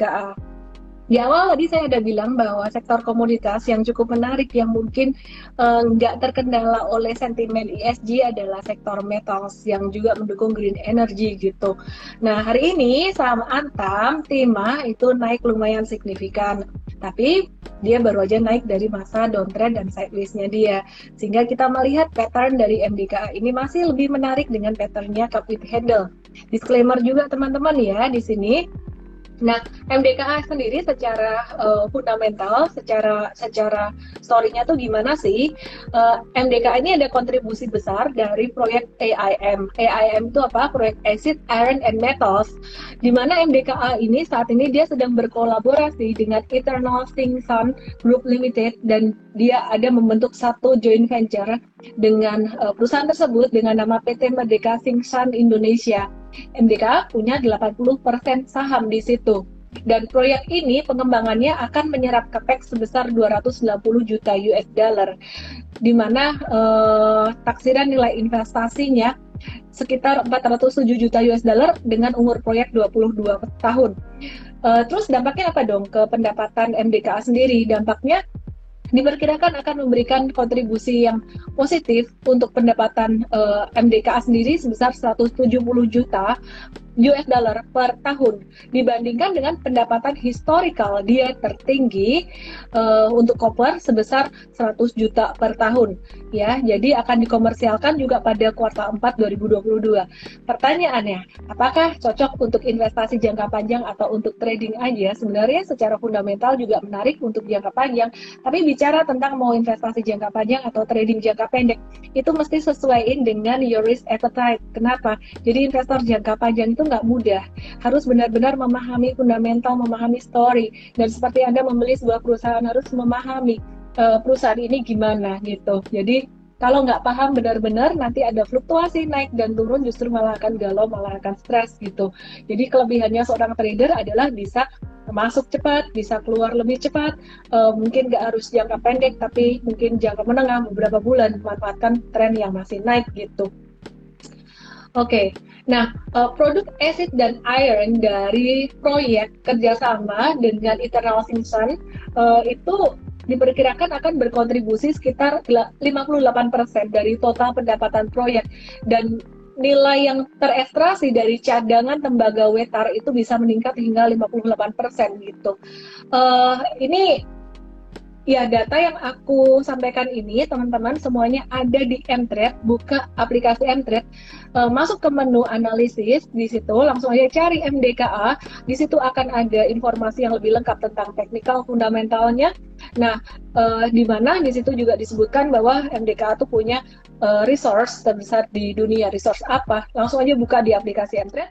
MDKA. Di awal tadi saya ada bilang bahwa sektor komoditas yang cukup menarik yang mungkin eh, nggak terkendala oleh sentimen ESG adalah sektor metals yang juga mendukung green energy gitu. Nah hari ini saham Antam, Tima itu naik lumayan signifikan. Tapi dia baru aja naik dari masa downtrend dan sideways-nya dia. Sehingga kita melihat pattern dari MDKA ini masih lebih menarik dengan patternnya cup with handle. Disclaimer juga teman-teman ya di sini Nah, MDKA sendiri secara uh, fundamental, secara secara story-nya tuh gimana sih? Uh, eh, MDKA ini ada kontribusi besar dari proyek AIM. AIM itu apa? Proyek Acid, Iron, and Metals. Di mana MDKA ini saat ini dia sedang berkolaborasi dengan Eternal Sing Sun Group Limited dan dia ada membentuk satu joint venture dengan uh, perusahaan tersebut dengan nama PT Merdeka Sing Sun Indonesia MDK punya 80% saham di situ. Dan proyek ini pengembangannya akan menyerap capex sebesar 290 juta US dollar, di mana eh, taksiran nilai investasinya sekitar 407 juta US dollar dengan umur proyek 22 tahun. Uh, terus dampaknya apa dong ke pendapatan MDKA sendiri? Dampaknya diperkirakan akan memberikan kontribusi yang positif untuk pendapatan uh, eh, MDKA sendiri sebesar 170 juta US dollar per tahun dibandingkan dengan pendapatan historical dia tertinggi uh, untuk copper sebesar 100 juta per tahun. Ya jadi akan dikomersialkan juga pada kuartal 4 2022 pertanyaannya apakah cocok untuk investasi jangka panjang atau untuk trading aja? Sebenarnya secara fundamental juga menarik untuk jangka panjang. Tapi bicara tentang mau investasi jangka panjang atau trading jangka pendek itu mesti sesuaiin dengan your risk appetite. Kenapa? Jadi investor jangka panjang itu nggak mudah. Harus benar-benar memahami fundamental, memahami story. Dan seperti Anda membeli sebuah perusahaan harus memahami uh, perusahaan ini gimana gitu. Jadi kalau nggak paham benar-benar nanti ada fluktuasi naik dan turun justru malah akan galau, malah akan stres gitu. Jadi kelebihannya seorang trader adalah bisa masuk cepat, bisa keluar lebih cepat, uh, mungkin nggak harus jangka pendek tapi mungkin jangka menengah beberapa bulan memanfaatkan tren yang masih naik gitu. Oke, okay. nah uh, produk acid dan iron dari proyek kerjasama dengan Eternal Simpson uh, itu diperkirakan akan berkontribusi sekitar 58% dari total pendapatan proyek dan nilai yang terekstrasi dari cadangan tembaga wetar itu bisa meningkat hingga 58% gitu. Uh, ini Ya, data yang aku sampaikan ini, teman-teman, semuanya ada di Mtrade. Buka aplikasi Mtrade, uh, masuk ke menu analisis, di situ langsung aja cari MDKA. Di situ akan ada informasi yang lebih lengkap tentang teknikal fundamentalnya. Nah, uh, di mana di situ juga disebutkan bahwa MDKA itu punya uh, resource terbesar di dunia. Resource apa? Langsung aja buka di aplikasi Mtrade.